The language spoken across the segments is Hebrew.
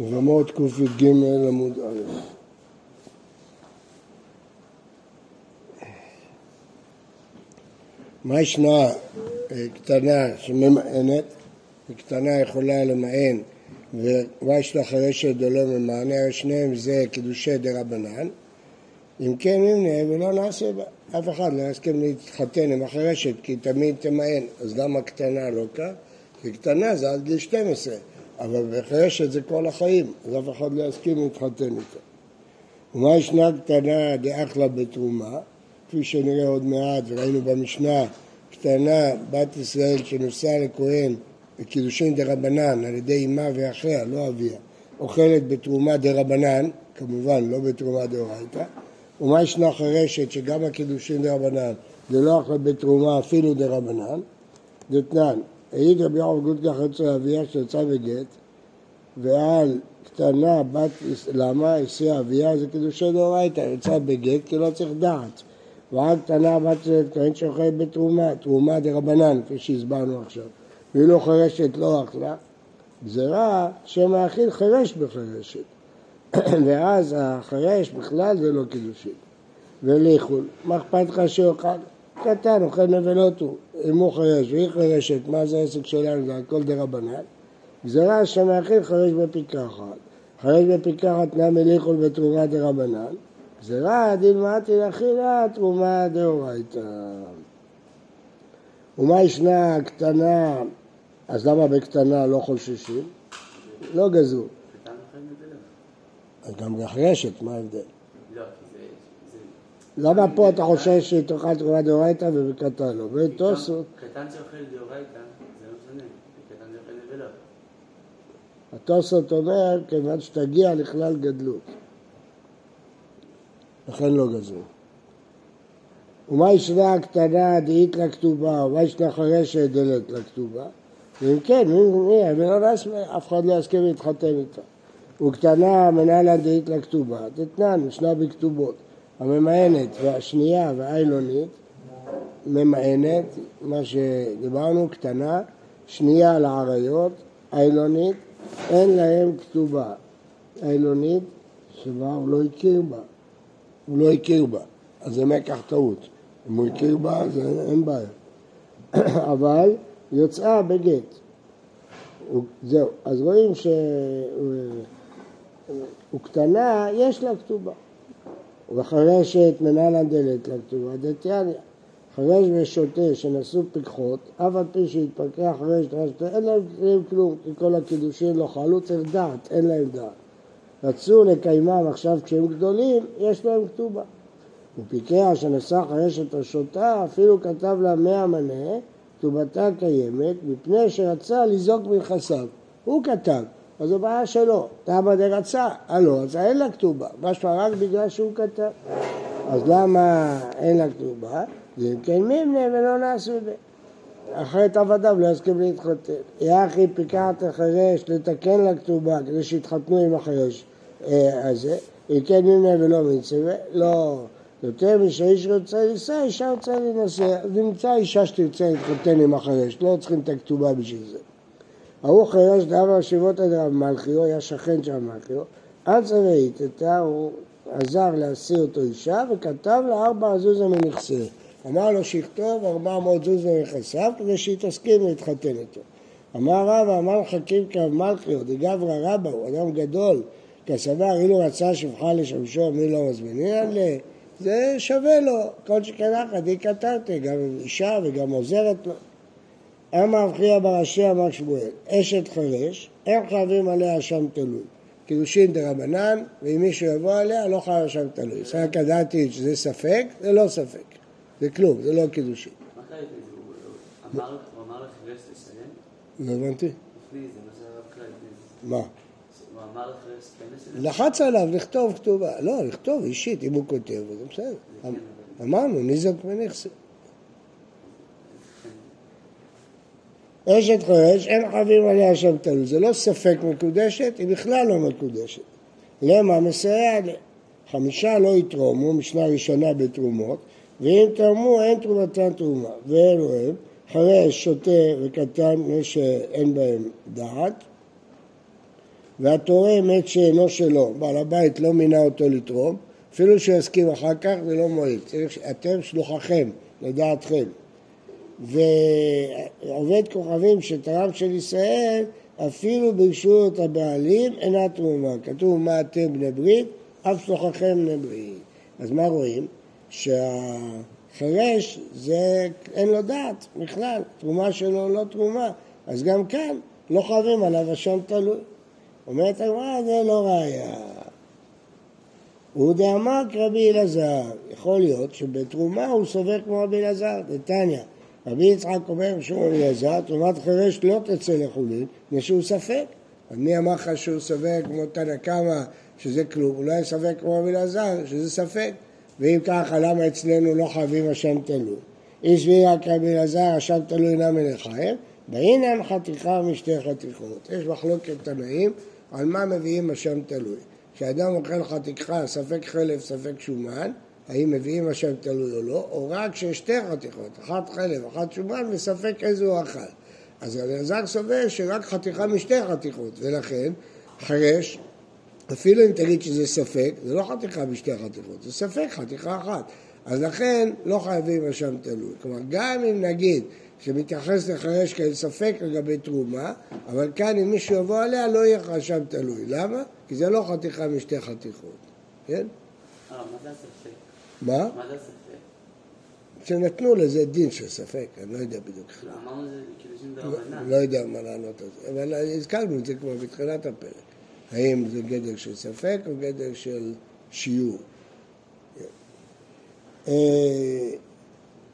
יבמות קי"ג עמוד א'. מה ישנה אה, קטנה שממאנת, וקטנה יכולה למאן, ומה ישנה חרשת דולא ממאנה, הרי שניהם זה קידושי דה רבנן, אם כן נמנה ולא נעשה בה. אף אחד לא יסכים להתחתן עם החרשת כי תמיד תמאן, אז למה קטנה לא כך? כי קטנה זה עד גיל 12, אבל בחרשת זה כל החיים, אז אף אחד לא יסכים להתחתן איתה. ומאי שנא קטנה דאכלה בתרומה, כפי שנראה עוד מעט, וראינו במשנה, קטנה בת ישראל שנישאה לכהן בקידושין דרבנן על ידי אמה ואחיה, לא אביה, אוכלת בתרומה דרבנן, כמובן לא בתרומה דאורייתא, ומאי שנא חרשת שגם הקידושין דרבנן זה לא אכלה בתרומה אפילו דה רבנן, דתנן, העיד רבי יעקב גודקה חצר אביה שיצא בגט, ועל קטנה בת, למה? הסיעה אביה זה קידושי דאורייתא, יצא בגט כי לא צריך דעת. ועל קטנה בת כהן שאוכלת בתרומה, תרומה דה רבנן, כפי שהסברנו עכשיו. ואילו חרשת לא אכלה, גזירה שמאכיל חרש בחרשת. ואז החרש בכלל זה לא קידושין. וליכול, מה אכפת לך שאוכל? קטן, אוכל נבלות הוא, אם הוא חרש והיא חרשת, מה זה העסק שלנו, זה הכל דה רבנן. גזירה שמאכיל חרש בפיקחת. חרש בפיקחת נמי ליכול בתרומה דה רבנן. גזירה דלמדתי לאכילה תרומה דאורייתא. ומה ישנה קטנה, אז למה בקטנה לא חוששים? לא גזרו. אז גם בחרשת, מה ההבדל? לא, למה פה אתה חושש שהיא תאכל תרומה דאורייתא ובקטן לא? ותוספות, קטן שאוכל דאורייתא, זה לא משנה, קטן שאוכל נבלות. התוספות אומר, כיוון שתגיע לכלל גדלות. לכן לא גזרו. ומה ישנה הקטנה דאית לכתובה, ומה ישנה חרשת דלת לכתובה? ואם כן, מי, מי, לא נס- אף אחד לא יסכים להתחתן איתה. וקטנה מנהלה דאית לכתובה, תתנן, משנה בכתובות. הממאנת והשנייה והאילונית, ממאנת, מה שדיברנו, קטנה, שנייה לעריות, האילונית, אין להם כתובה. האילונית, שבה הוא לא הכיר בה. הוא לא הכיר בה, אז זה מקח טעות. אם הוא הכיר בה, אז אין בעיה. אבל יוצאה בגט. זהו, אז רואים שהוא קטנה, יש לה כתובה. וחרשת מנהלן דלת לכתובה, דתיאניה. חרש ושוטה שנשאו פיקחות, אף על פי שהתפקח חרש ושוטה, אין להם כלום, כי כל הקידושים לא חלו, צריך דעת, אין להם דעת. רצו לקיימם עכשיו כשהם גדולים, יש להם כתובה. ופיקח שנשא חרשת השוטה, אפילו כתב לה מאה מנה, כתובתה קיימת, מפני שרצה לזעוק מנכסיו. הוא כתב, אז זו בעיה שלו. תמה דרצה, הלא, אז אין לה כתובה. משמע רק בגלל שהוא כתב. אז למה אין לה כתובה? זה אם כן מימנה ולא נעשו בה. אחרת עבדיו לא יסכים להתחתן. יחי פיקחת החרש לתקן לה כתובה כדי שיתחתנו עם החרש אה, הזה. אם כן מימנה ולא מצווה, לא. יותר משאיש רוצה לישא, אישה רוצה להינשא. אז נמצא אישה שתרצה להתחתן עם החרש, לא צריכים את הכתובה בשביל זה. ההוא חרש דאמר ישיבות עד רב מלכי, הוא היה שכן של מלכיו, עד איתה הוא עזר להשיא אותו אישה וכתב לה ארבע זוזה מנכסה. אמר לו שיכתוב ארבע מאות זוזה מנכסיו כדי שהיא תסכים להתחתן איתו. אמר רבא, אמר חכים כרב מלכיו, דגברא רבא, הוא אדם גדול, כסבר, אילו רצה שבחה לשמשו, מי לא מזמינין ל... זה שווה לו, כל שכן אחת, היא כתרתי, גם אישה וגם עוזרת לו. אמר רב חייא בראשי אמר שמואל, אשת חרש, אין חייבים עליה אשם תלוי. קידושין דרבנן, ואם מישהו יבוא עליה, לא חייב אשם תלוי. סרק ידעתי שזה ספק, זה לא ספק. זה כלום, זה לא קידושין. זה? הוא אמר- לחרש לסיים? לא הבנתי. לפני זה, מה שהרב קרא לפני זה. מה? כן? לחץ עליו לכתוב כתובה. לא, לכתוב אישית, אם הוא כותב, זה בסדר. אמרנו, ניזוק מנכסי. אשת חרש, אין חייבים עליה שם תלוי. זה לא ספק מקודשת, היא בכלל לא מקודשת. למה? מסייע לה. חמישה לא יתרמו, משנה ראשונה בתרומות, ואם תרמו אין תרומתן תרומה. ואלו הם, חרש, שוטה וקטן, מי שאין בהם דעת, והתורם מת שאינו שלו, בעל הבית לא מינה אותו לתרום, אפילו שהוא יסכים אחר כך זה לא מועיל, אתם שלוחכם, לדעתכם. ועובד כוכבים שתרם של ישראל, אפילו ברשות הבעלים אינה תרומה. כתוב מה אתם בני ברית, אף שלוחכם בני ברית. אז מה רואים? שהחירש זה אין לו דעת בכלל, תרומה שלו לא תרומה. אז גם כאן לא חייבים עליו אשם תלוי. אומרת הגמרא, זה לא ראייה. הוא דאמר כרבי אלעזר, יכול להיות שבתרומה הוא סובר כמו רבי אלעזר, נתניה. רבי יצחק אומר שהוא רבי אלעזר, תרומת חירש לא תצא לחולין, מפני שהוא ספק. אז מי אמר לך שהוא סובר כמו תנא קמא שזה כלום? אולי ספק כמו רבי אלעזר שזה ספק. ואם ככה, למה אצלנו לא חייבים השם תלוי? איש וירא כרבי אלעזר, השם תלוי אינם מלחיים, והנה חתיכה משתי חתיכות. יש מחלוקת תנאים על מה מביאים השם תלוי. כשאדם אוכל חתיכה, ספק חלב, ספק שומן, האם מביאים השם תלוי או לא, או רק שיש שתי חתיכות, אחת חלב, אחת שומן, וספק איזה הוא אכל. אז אלעזר סובר שרק חתיכה משתי חתיכות, ולכן חרש, אפילו אם תגיד שזה ספק, זה לא חתיכה משתי חתיכות, זה ספק חתיכה אחת. אז לכן לא חייבים השם תלוי. כלומר, גם אם נגיד שמתייחס לחרש כאל ספק לגבי תרומה, אבל כאן אם מישהו יבוא עליה לא יהיה חשב תלוי. למה? כי זה לא חתיכה משתי חתיכות, כן? אה, מה זה הספק? מה? מה זה הספק? שנתנו לזה דין של ספק, אני לא יודע בדיוק. לא, אמרנו זה כאילו שום דבר לא יודע מה לענות על זה, אבל הזכרנו את זה כבר בתחילת הפרק. האם זה גדר של ספק או גדר של שיעור. אה,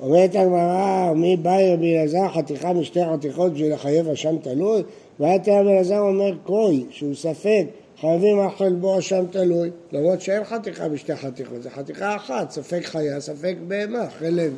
אומרת הגמרא, מי באי רבי אלעזר חתיכה משתי חתיכות בשביל לחייב אשם תלוי? והיה רבי אלעזר אומר קרוי, שהוא ספק, חייבים אכל בו אשם תלוי, למרות שאין חתיכה בשתי חתיכות, זה חתיכה אחת, ספק חיה, ספק בהמה, חלק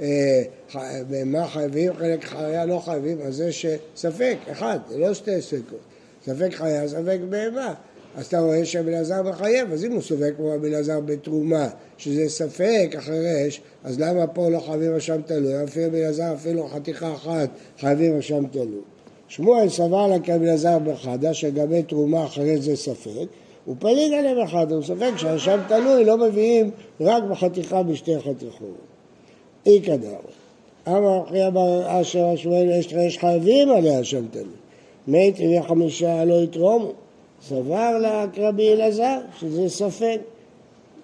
אה, בהמה חייבים, חלק חיה לא חייבים, אז זה שספק, אחד, זה לא שתי ספקות, ספק חיה, ספק בהמה. אז אתה רואה שרבי אלעזר מחייב, אז אם הוא סופק כמו רבי אלעזר בתרומה, שזה ספק החרש, אז למה פה לא חייבים אשם תלוי? אפילו רבי אלעזר אפילו חתיכה אחת חייבים אשם תלוי. שמואל סבר כרבי אלעזר בחדה שגבי תרומה אחרי זה ספק, הוא פליג עליהם אחד, הוא ספק שהאשם תלוי לא מביאים רק בחתיכה בשתי חתיכות. אי כדר. אמר אחי אבר אשר השמואל יש חייבים עליה אשם תלוי. מת אם חמישה לא יתרומו. סבר לה כרבי אלעזר שזה ספק.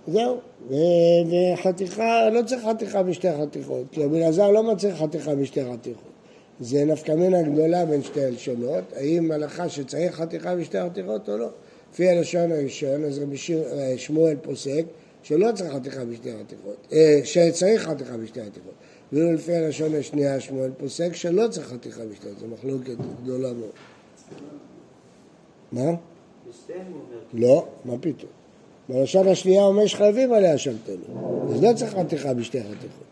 זהו. וחתיכה, לא צריך חתיכה בשתי חתיכות, כי רבי אלעזר לא מצריך חתיכה בשתי חתיכות. זה נפקא מינה גדולה בין שתי הלשונות, האם הלכה שצריך חתיכה בשתי חתיכות או לא. לפי הלשון הראשון, אז רבי אה, שמואל פוסק שלא צריך חתיכה בשתי חתיכות, אה, שצריך חתיכה בשתי חתיכות. ואילו לפי הלשון השנייה שמואל פוסק שלא צריך חתיכה בשתי חתיכות, זו מחלוקת גדולה מאוד. מה? לא, מה פתאום. בלשון השנייה אומר שחייבים עליה שם אז לא צריך חתיכה בשתי חתיכות.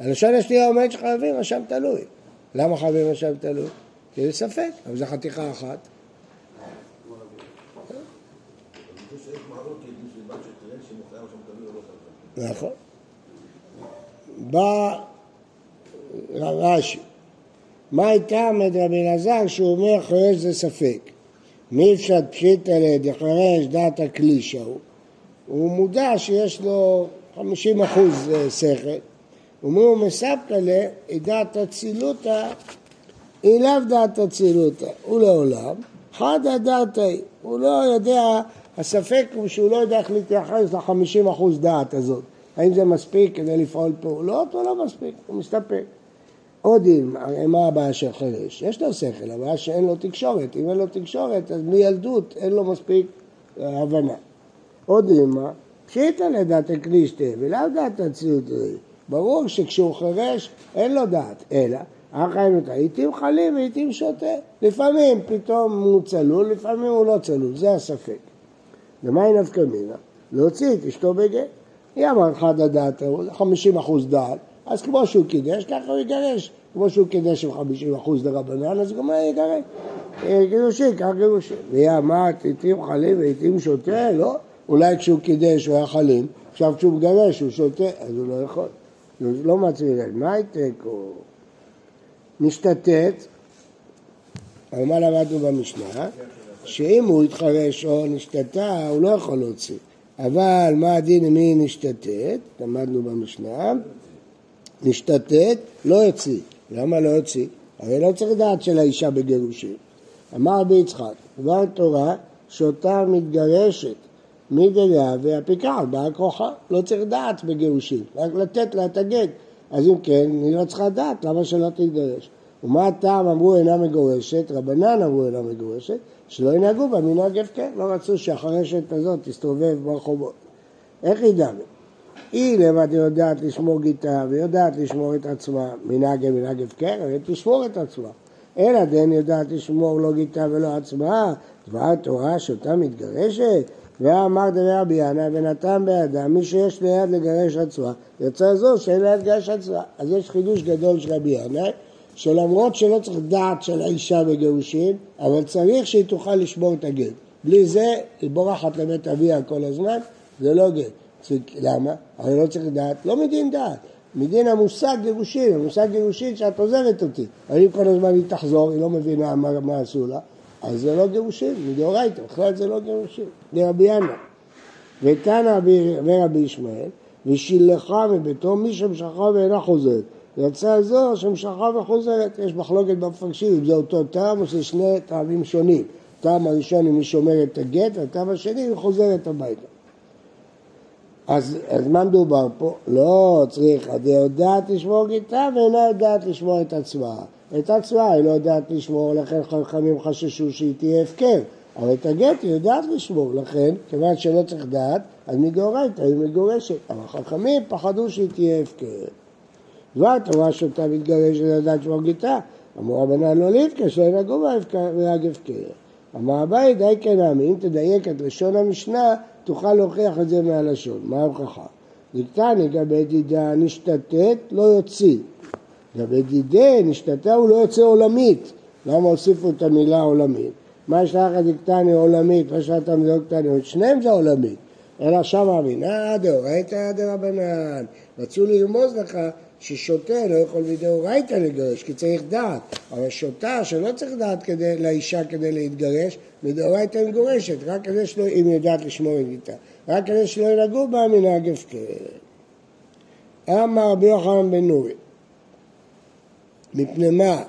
הלשון השנייה אומרת שחייבים אשם תלוי. למה חייבים אשם תלוי? כי זה ספק, אבל זו חתיכה אחת. נכון. בא רש"י, מה הייתה מד רבי אלעזר שהוא אומר חרש זה ספק? מי אפשר פשיטא לדחרש דעת הקלישה הוא? הוא מודע שיש לו 50 אחוז אה, שכל אומרים מספקא לה, דעת אצילותא, היא לאו דעת אצילותא, הוא לעולם, חדא דעתי, הוא לא יודע, הספק הוא שהוא לא יודע איך להתייחס לחמישים אחוז דעת הזאת. האם זה מספיק כדי לפעול פעולות או לא מספיק, הוא מסתפק. עוד אם, מה הבעיה של חירש? יש לו שכל, הבעיה שאין לו תקשורת. אם אין לו תקשורת, אז מילדות אין לו מספיק אה, הבנה. עוד אימה, פשיטא לדעת הקלישתא, ולאו דעת הציוד ברור שכשהוא חירש אין לו דעת, אלא החיים עיתים חלים ועיתים שותה. לפעמים פתאום הוא צלול, לפעמים הוא לא צלול, זה הספק. ומאי נפקא מינה? להוציא את אשתו בגט. היא אמרה אחד הדעת, 50 אחוז דעת, אז כמו שהוא קידש, ככה הוא יגרש. כמו שהוא קידש עם 50 אחוז דרבנן, אז גם הוא יגרש. קידושי, כך גירושי. והיא אמרת, עיתים חלים ועיתים שותה? לא. אולי כשהוא קידש הוא היה חלים, עכשיו כשהוא מגרש הוא שותה, אז הוא לא יכול. לא מצביע, מה הייתק או משתתת אבל מה למדנו במשנה? שאם הוא התחרש או נשתתה, הוא לא יכול להוציא. אבל מה הדין אם היא נשתתת? למדנו במשנה. נשתתת, לא יוציא. למה לא יוציא? הרי לא צריך דעת של האישה בגירושים. אמר רבי יצחק, דבר תורה שאותה מתגרשת מדלה והפיקח באה כוחה, לא צריך דעת בגירושים, רק לתת לה את הגט. אז אם כן, היא לא צריכה דעת, למה שלא תתגרש? ומה הטעם אמרו אינה מגורשת, רבנן אמרו אינה מגורשת, שלא ינהגו בה מנהג הפקר, לא רצו שהחרשת הזאת תסתובב ברחובות. איך היא דמה? היא לבד יודעת לשמור גיטה ויודעת לשמור את עצמה מנהג מנהג הפקר, הרי תשמור את עצמה. אלא דן יודעת לשמור לא גיטה ולא עצמה, דבר תורה שאותה מתגרשת, ואמר דבר רבי ינא ונתן בידם מי שיש ליד לגרש עצמה, יצא זו שאין ליד לגרש עצמה. אז יש חידוש גדול של רבי ינא, שלמרות שלא צריך דעת של האישה בגירושין, אבל צריך שהיא תוכל לשמור את הגט. בלי זה היא בורחת לבית אביה כל הזמן, זה לא גט. למה? הרי לא צריך דעת, לא מדין דעת. מדין המושג גירושין, המושג גירושין שאת עוזבת אותי. אבל אם כל הזמן היא תחזור, היא לא מבינה מה, מה עשו לה, אז זה לא גירושין, מדאורייתא, בכלל זה לא גירושין, לרבי ינא. ותנא ורבי ישמעאל, ושילחה מביתו מי שמשכה ואינה חוזרת. יצא זו שמשכה וחוזרת, יש מחלוקת במפרשים אם זה אותו טעם או שזה שני טעמים שונים. הטעם הראשון אם היא שומרת את הגט, והטעם השני היא חוזרת הביתה. אז, אז מה מדובר פה? לא צריך, היא יודעת לשמור גיטה ואינה יודעת לשמור את עצמה. את עצמה היא לא יודעת לשמור, לכן חכמים חששו שהיא תהיה הפקר. אבל את הגט היא יודעת לשמור, לכן, כיוון שלא צריך דעת, אז מגאורייתא היא מגורשת. אבל חכמים פחדו שהיא תהיה הפקר. דבר תורה שאותה מתגרשת לדעת לשמור גיטה. אמרו רבנן לא שלא ינהגו בהפקר, הפקר. אמר אביי די כן אם תדייק את לשון המשנה תוכל להוכיח את זה מהלשון. מה ההוכחה? דקתני לגבי דידה נשתתת לא יוציא. לגבי דידה נשתתה הוא לא יוצא עולמית. למה הוסיפו את המילה עולמית? מה יש לך דקתני עולמית, מה שאתה מדוק תני, שניהם זה עולמית. אלא שם אמינה דאורייתא דרבנן. רצו לרמוז לך ששוטה לא יכול מדאורייתא לגרש, כי צריך דעת. אבל שוטה שלא צריך דעת כדי, לאישה כדי להתגרש, מדאורייתא מגורשת, רק כדי שלא, אם היא יודעת לשמור את גיתה, רק כדי שלא ינהגו בה מנהג הפקר. אמר רבי יוחנן בן נורי, מפני מה,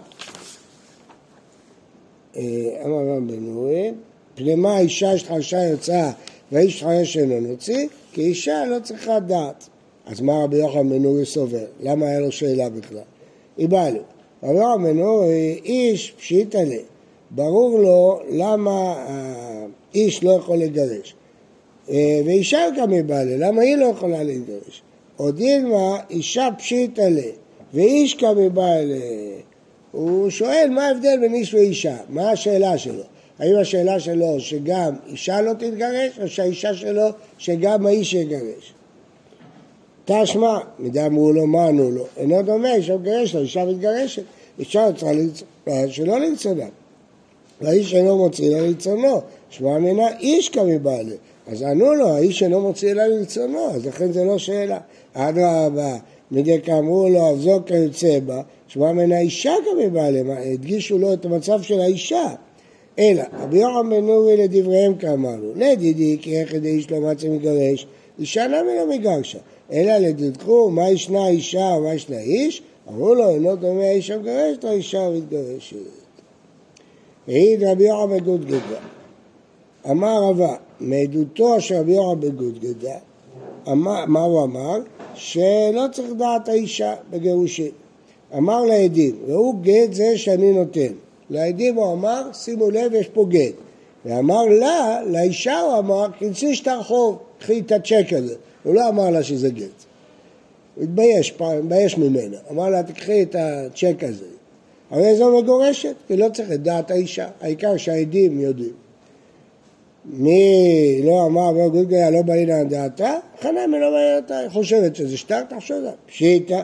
אה, אמר רבי בן נורי, מפני מה האישה שחרשה יוצאה והאיש חרש אינו נוציא, כי אישה לא צריכה דעת. אז מה רבי יוחנן בן נורי סובר? למה היה לו שאלה בכלל? איבאלו. רבי יוחנן בן נורי, איש פשיטא לה. ברור לו למה האיש לא יכול לגרש. אה, ואישה גם איבאלה, למה היא לא יכולה להתגרש? עוד אילמה, אישה פשיטא לה, ואיש איבאלה. הוא שואל מה ההבדל בין איש ואישה, מה השאלה שלו? האם השאלה שלו שגם אישה לא תתגרש, או שהאישה שלו שגם האיש יגרש? תשמע, מדי אמרו לו, מה ענו לו? אינו דומה, אישה מגרש לו, אישה מתגרשת. אישה צריכה שלא לרצונה. והאיש אינו מוציא אלא לרצונו, שמע מנה איש כמבעלה. אז ענו לו, האיש אינו מוציא אלא לרצונו, אז לכן זה לא שאלה. אדרבה, מדי כאמרו לו, אף זו כיוצא בה, שמע מנה אישה כמבעלה, הדגישו לו את המצב של האישה. אלא, רבי יוחנן בן נורי לדבריהם כאמרנו, לדידי כי איך ידי איש לא מצא מגרש, אישה למה לא מגרשה? אלא לדדכו מה ישנה אישה ומה ישנה איש, אמרו לו, אינו דומה האיש המגרש לאישה המתגרשת. העיד רבי יוחנן בגודגדה. אמר רבה, מעדותו של רבי יוחנן בגודגדה, מה הוא אמר? שלא צריך דעת האישה בגירושין. אמר לעדים, ראו גט זה שאני נותן. לעדים הוא אמר, שימו לב, יש פה גט. ואמר לה, לאישה הוא אמר, כנסי שטר חוב, קחי את הצ'ק הזה. הוא לא אמר לה שזה גט. הוא התבייש, התבייש ממנה. אמר לה, תקחי את הצ'ק הזה. הרי זו מגורשת, כי לא צריך את דעת האישה, העיקר שהעדים יודעים. מי לא אמר וגולגליה לא בעניין על דעתה, חנמי לא בעניין אותה, היא חושבת שזה שטר, תחשוב לה, פשיטה.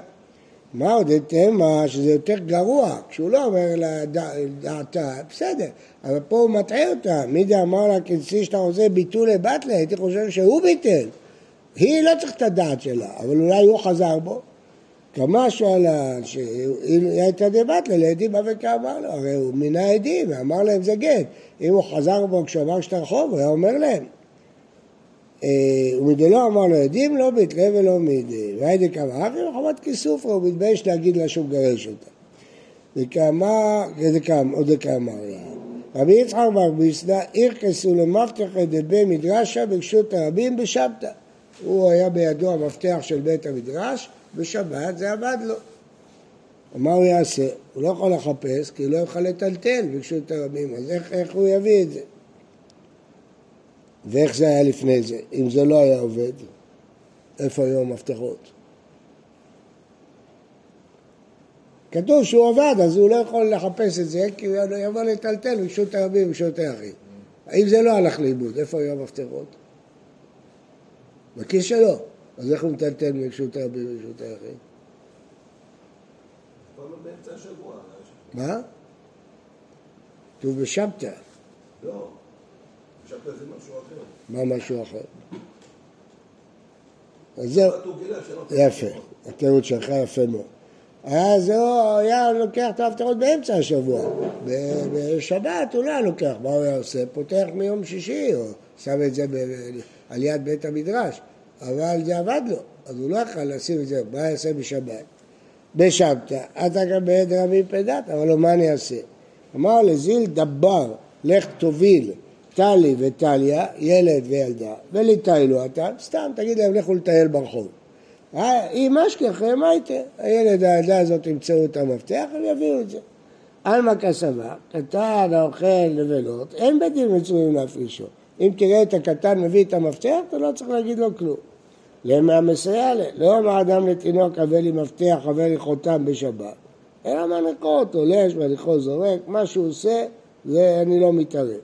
מה עוד תמה שזה יותר גרוע, כשהוא לא אומר לדעתה, בסדר, אבל פה הוא מטעה אותה, מי זה אמר לה כנסי שאתה רוצה ביטול לבטלה, הייתי חושב שהוא ביטל. היא לא צריכה את הדעת שלה, אבל אולי הוא חזר בו. כמשהו עלה, שאם הייתה דבטלה לעדים אבקה אמר לו, הרי הוא מינה עדים ואמר להם זה גט. אם הוא חזר בו כשהוא אמר שטר חוב, הוא היה אומר להם. אה, ומדלא אמר לו עדים, לא ביטלה ולא מידי. והיידי כמה אבי וחובת כיסוף, הוא מתבייש להגיד לה שהוא מגרש אותה. וכמה, עוד כמה היה. רבי יצחק בר ביסדא, ירקסו למפתח דבי מדרשה ברשות הרבים בשבתא. הוא היה בידו המפתח של בית המדרש, בשבת זה עבד לו. מה הוא יעשה? הוא לא יכול לחפש כי הוא לא יכול לטלטל ברשות הרבים, אז איך, איך הוא יביא את זה? ואיך זה היה לפני זה? אם זה לא היה עובד, איפה היו המפתחות? כתוב שהוא עבד, אז הוא לא יכול לחפש את זה, כי הוא יבוא לטלטל ברשות הרבים וברשות היחיד. האם זה לא הלך לאיבוד, איפה היו המפתחות? בכיס שלו. אז איך הוא מטלטל מרשות הרבים וברשות היחיד? מה? כתוב בשבתא. לא, שבתא זה משהו אחר. מה משהו אחר? אז זהו, יפה, התירוץ שלך יפה מאוד. אז הוא היה לוקח את ההפטרות באמצע השבוע. בשבת הוא לא היה לוקח, מה הוא היה עושה? פותח מיום שישי, או שם את זה על יד בית המדרש, אבל זה עבד לו, אז הוא לא יכול לשים את זה, מה יעשה בשבת? בשבתא, אתה גם בעד רבי פדת, אבל מה אני אעשה? אמר לזיל דבר, לך תוביל טלי וטליה, ילד וילדה, ולטיילו אתה, סתם תגיד להם לכו לטייל ברחוב. אה, אם אשכחם, מה הייתה? הילד, הילדה הזאת ימצאו את המפתח, הם יביאו את זה. עלמא כסבה, קטן האוכל נבלות, אין בית דין מצויים להפרישו. אם תראה את הקטן מביא את המפתח, אתה לא צריך להגיד לו כלום. למה מסייע לה? לא אמר אדם לתינוק, הבא לי מפתח, הבא לי חותם בשבת. אלא מנקות, תולש, מניחו זורק, מה שהוא עושה, זה אני לא מתערב.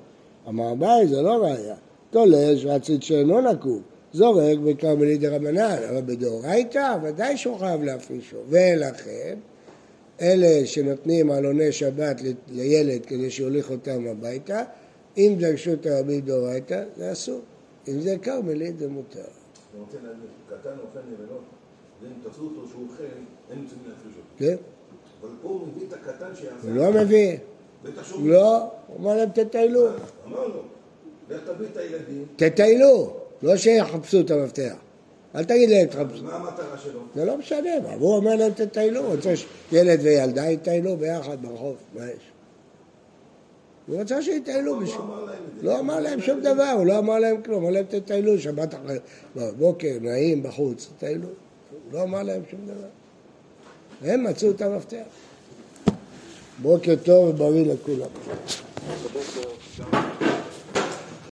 אמר אביי, זה לא ראייה. תולש ועציד שאינו נקוב. זורק בכרמלי דרבנן, אבל בדאורייתא ודאי שהוא חייב להפרישו. ולכן, אלה שנותנים עלוני שבת לילד כדי שיוליך אותם הביתה, אם זה רשות הרבים דאורייתא, זה אסור. אם זה כרמלית זה מותר. אני רוצה להגיד, קטן אוכל נבלות, ואם תפסו אותו שהוא אוכל, אין מצויים להפריש אותו. כן? אבל פה הוא מביא את הקטן שיעשה... הוא לא מביא. לא, הוא אמר להם תטיילו. אמר לו, לך תביא את הילדים. תטיילו, לא שיחפשו את המפתח. אל תגיד להם תחפשו. מה המטרה שלו? זה לא משנה, הוא אומר להם תטיילו, רוצה שילד וילדה יטיילו ביחד ברחוב, מה יש? הוא רצה שיטיילו לא זה. לא אמר להם שום דבר, הוא לא אמר להם כלום, אמר להם תטיילו שבת אחרי, בבוקר, נעים בחוץ, תטיילו. הוא לא אמר להם שום דבר. הם מצאו את המפתח. בוקר טוב ובריא לכולם.